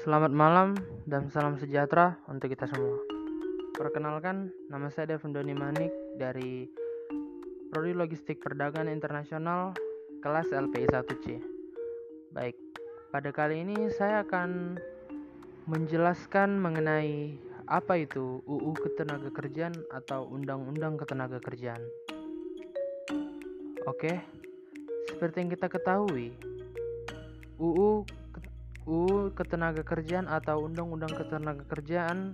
Selamat malam dan salam sejahtera untuk kita semua. Perkenalkan, nama saya Devon Doni Manik dari Prodi Logistik Perdagangan Internasional kelas LPI 1C. Baik, pada kali ini saya akan menjelaskan mengenai apa itu UU Ketenagakerjaan atau Undang-Undang Ketenagakerjaan. Oke, seperti yang kita ketahui, UU UU Ketenagakerjaan atau Undang-Undang Ketenagakerjaan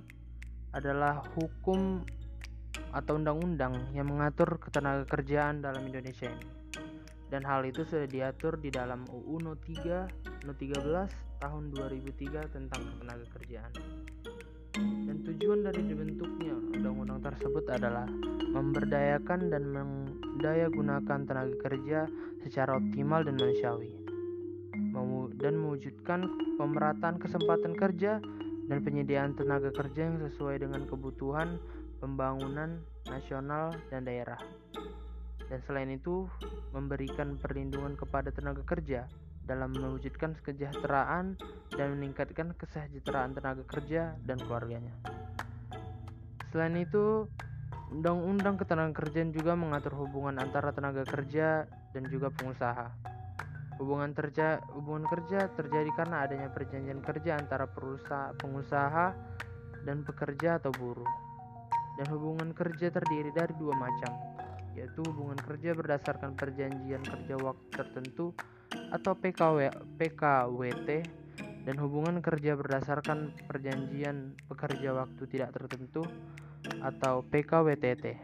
adalah hukum atau undang-undang yang mengatur ketenagakerjaan dalam Indonesia ini. Dan hal itu sudah diatur di dalam UU No 3 No 13 tahun 2003 tentang ketenagakerjaan. Dan tujuan dari dibentuknya undang-undang tersebut adalah memberdayakan dan mendayagunakan tenaga kerja secara optimal dan manusiawi dan mewujudkan pemerataan kesempatan kerja dan penyediaan tenaga kerja yang sesuai dengan kebutuhan pembangunan nasional dan daerah. Dan selain itu, memberikan perlindungan kepada tenaga kerja dalam mewujudkan kesejahteraan dan meningkatkan kesejahteraan tenaga kerja dan keluarganya. Selain itu, Undang-Undang Ketenagakerjaan juga mengatur hubungan antara tenaga kerja dan juga pengusaha. Hubungan kerja hubungan kerja terjadi karena adanya perjanjian kerja antara perusahaan pengusaha dan pekerja atau buruh. Dan hubungan kerja terdiri dari dua macam, yaitu hubungan kerja berdasarkan perjanjian kerja waktu tertentu atau PKW, PKWT dan hubungan kerja berdasarkan perjanjian pekerja waktu tidak tertentu atau PKWTT.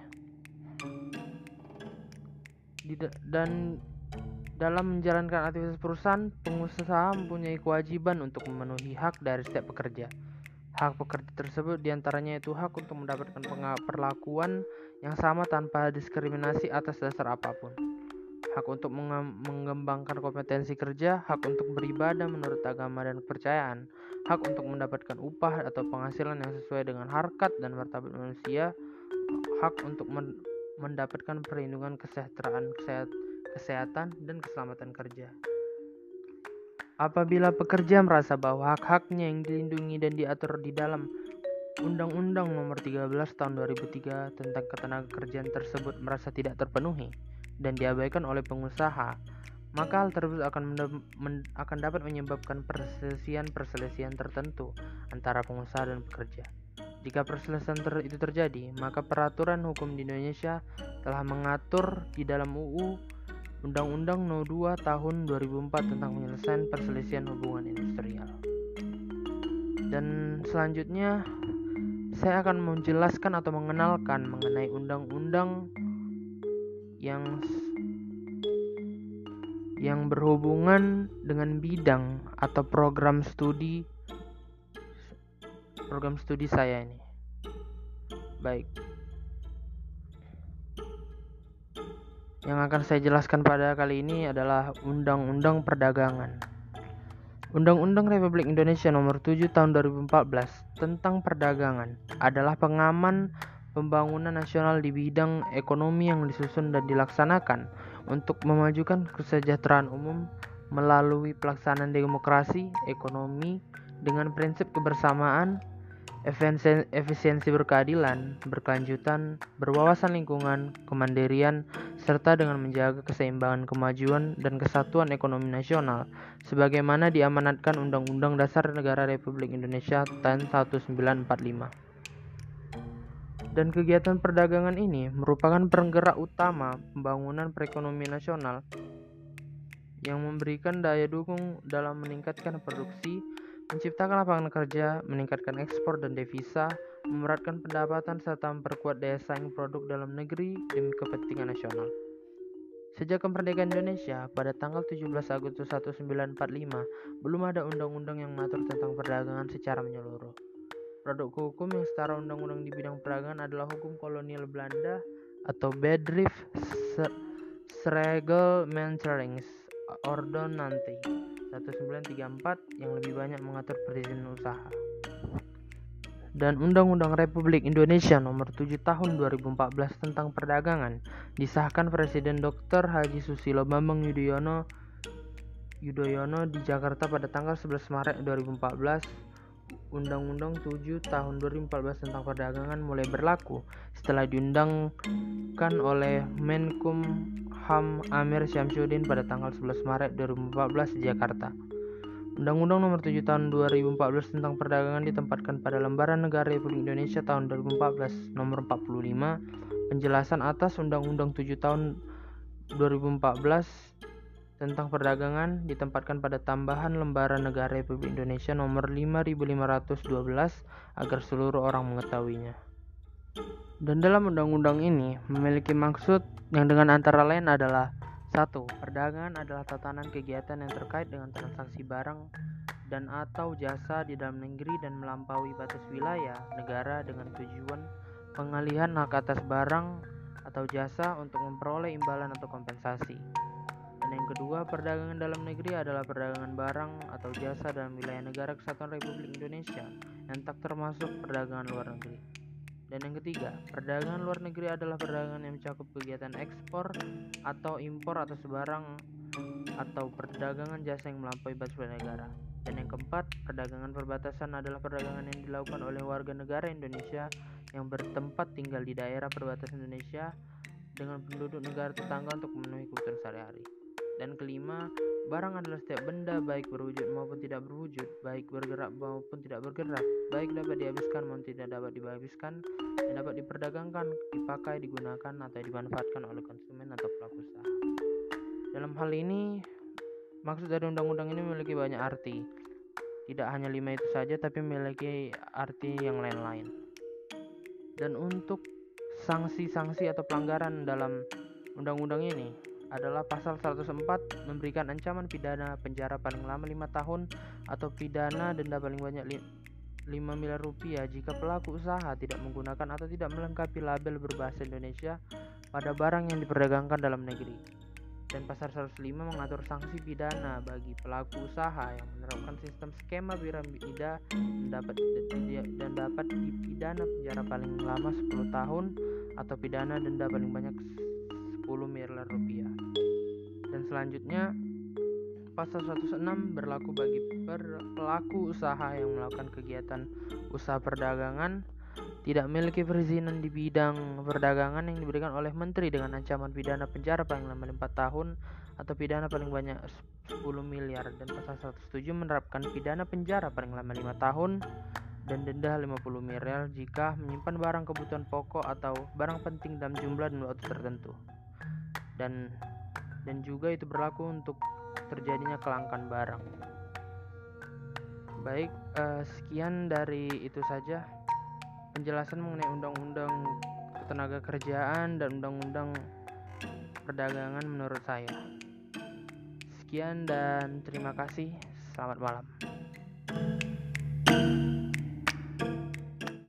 Dan dalam menjalankan aktivitas perusahaan, pengusaha mempunyai kewajiban untuk memenuhi hak dari setiap pekerja. Hak pekerja tersebut di antaranya itu hak untuk mendapatkan perlakuan yang sama tanpa diskriminasi atas dasar apa pun. Hak untuk mengembangkan kompetensi kerja, hak untuk beribadah menurut agama dan kepercayaan, hak untuk mendapatkan upah atau penghasilan yang sesuai dengan harkat dan martabat manusia, hak untuk mendapatkan perlindungan kesejahteraan kesehatan dan keselamatan kerja. Apabila pekerja merasa bahwa hak-haknya yang dilindungi dan diatur di dalam Undang-Undang Nomor 13 Tahun 2003 tentang Ketenagakerjaan tersebut merasa tidak terpenuhi dan diabaikan oleh pengusaha, maka hal tersebut akan, akan dapat menyebabkan perselisihan-perselisihan tertentu antara pengusaha dan pekerja. Jika perselisihan ter itu terjadi, maka peraturan hukum di Indonesia telah mengatur di dalam UU Undang-Undang No 2 Tahun 2004 tentang penyelesaian perselisihan hubungan industrial. Dan selanjutnya saya akan menjelaskan atau mengenalkan mengenai undang-undang yang yang berhubungan dengan bidang atau program studi program studi saya ini. Baik, Yang akan saya jelaskan pada kali ini adalah Undang-Undang Perdagangan. Undang-Undang Republik Indonesia Nomor 7 Tahun 2014 tentang perdagangan adalah pengaman pembangunan nasional di bidang ekonomi yang disusun dan dilaksanakan untuk memajukan kesejahteraan umum melalui pelaksanaan demokrasi ekonomi dengan prinsip kebersamaan efisiensi berkeadilan, berkelanjutan, berwawasan lingkungan, kemandirian, serta dengan menjaga keseimbangan kemajuan dan kesatuan ekonomi nasional, sebagaimana diamanatkan Undang-Undang Dasar Negara Republik Indonesia tahun 1945. Dan kegiatan perdagangan ini merupakan penggerak utama pembangunan perekonomian nasional yang memberikan daya dukung dalam meningkatkan produksi, menciptakan lapangan kerja, meningkatkan ekspor dan devisa, memeratkan pendapatan serta memperkuat daya saing produk dalam negeri demi kepentingan nasional. Sejak kemerdekaan Indonesia pada tanggal 17 Agustus 1945, belum ada undang-undang yang mengatur tentang perdagangan secara menyeluruh. Produk hukum yang setara undang-undang di bidang perdagangan adalah hukum kolonial Belanda atau Bedrift Sregelmenterings Ordonantie 1934 yang lebih banyak mengatur perizinan usaha. Dan Undang-Undang Republik Indonesia Nomor 7 Tahun 2014 tentang Perdagangan disahkan Presiden Dr. Haji Susilo Bambang Yudhoyono Yudhoyono di Jakarta pada tanggal 11 Maret 2014 Undang-Undang 7 Tahun 2014 tentang perdagangan mulai berlaku setelah diundangkan oleh Menkum Ham Amir Syamsuddin pada tanggal 11 Maret 2014 di Jakarta. Undang-Undang Nomor 7 Tahun 2014 tentang perdagangan ditempatkan pada Lembaran Negara Republik Indonesia tahun 2014 Nomor 45 penjelasan atas Undang-Undang 7 Tahun 2014 tentang perdagangan ditempatkan pada tambahan lembaran negara Republik Indonesia nomor 5512 agar seluruh orang mengetahuinya. Dan dalam undang-undang ini memiliki maksud yang dengan antara lain adalah satu, Perdagangan adalah tatanan kegiatan yang terkait dengan transaksi barang dan atau jasa di dalam negeri dan melampaui batas wilayah negara dengan tujuan pengalihan hak atas barang atau jasa untuk memperoleh imbalan atau kompensasi. Yang kedua, perdagangan dalam negeri adalah perdagangan barang atau jasa dalam wilayah negara kesatuan Republik Indonesia yang tak termasuk perdagangan luar negeri. Dan yang ketiga, perdagangan luar negeri adalah perdagangan yang mencakup kegiatan ekspor atau impor atau sebarang atau perdagangan jasa yang melampaui batas negara. Dan yang keempat, perdagangan perbatasan adalah perdagangan yang dilakukan oleh warga negara Indonesia yang bertempat tinggal di daerah perbatasan Indonesia dengan penduduk negara tetangga untuk memenuhi kebutuhan sehari-hari. Dan kelima, barang adalah setiap benda baik berwujud maupun tidak berwujud, baik bergerak maupun tidak bergerak, baik dapat dihabiskan maupun tidak dapat dihabiskan, dan dapat diperdagangkan, dipakai, digunakan, atau dimanfaatkan oleh konsumen atau pelaku usaha. Dalam hal ini, maksud dari undang-undang ini memiliki banyak arti. Tidak hanya lima itu saja, tapi memiliki arti yang lain-lain. Dan untuk sanksi-sanksi atau pelanggaran dalam undang-undang ini adalah pasal 104 memberikan ancaman pidana penjara paling lama 5 tahun atau pidana denda paling banyak 5 miliar rupiah jika pelaku usaha tidak menggunakan atau tidak melengkapi label berbahasa Indonesia pada barang yang diperdagangkan dalam negeri. Dan pasal 105 mengatur sanksi pidana bagi pelaku usaha yang menerapkan sistem skema piramida dan dapat dan dapat dipidana penjara paling lama 10 tahun atau pidana denda paling banyak 10 miliar rupiah. Dan selanjutnya pasal 106 berlaku bagi pelaku usaha yang melakukan kegiatan usaha perdagangan tidak memiliki perizinan di bidang perdagangan yang diberikan oleh menteri dengan ancaman pidana penjara paling lama 4 tahun atau pidana paling banyak 10 miliar dan pasal 107 menerapkan pidana penjara paling lama 5 tahun dan denda 50 miliar jika menyimpan barang kebutuhan pokok atau barang penting dalam jumlah dan waktu tertentu dan dan juga itu berlaku untuk terjadinya kelangkaan barang. Baik, uh, sekian dari itu saja penjelasan mengenai undang-undang ketenaga kerjaan dan undang-undang perdagangan menurut saya. Sekian dan terima kasih. Selamat malam.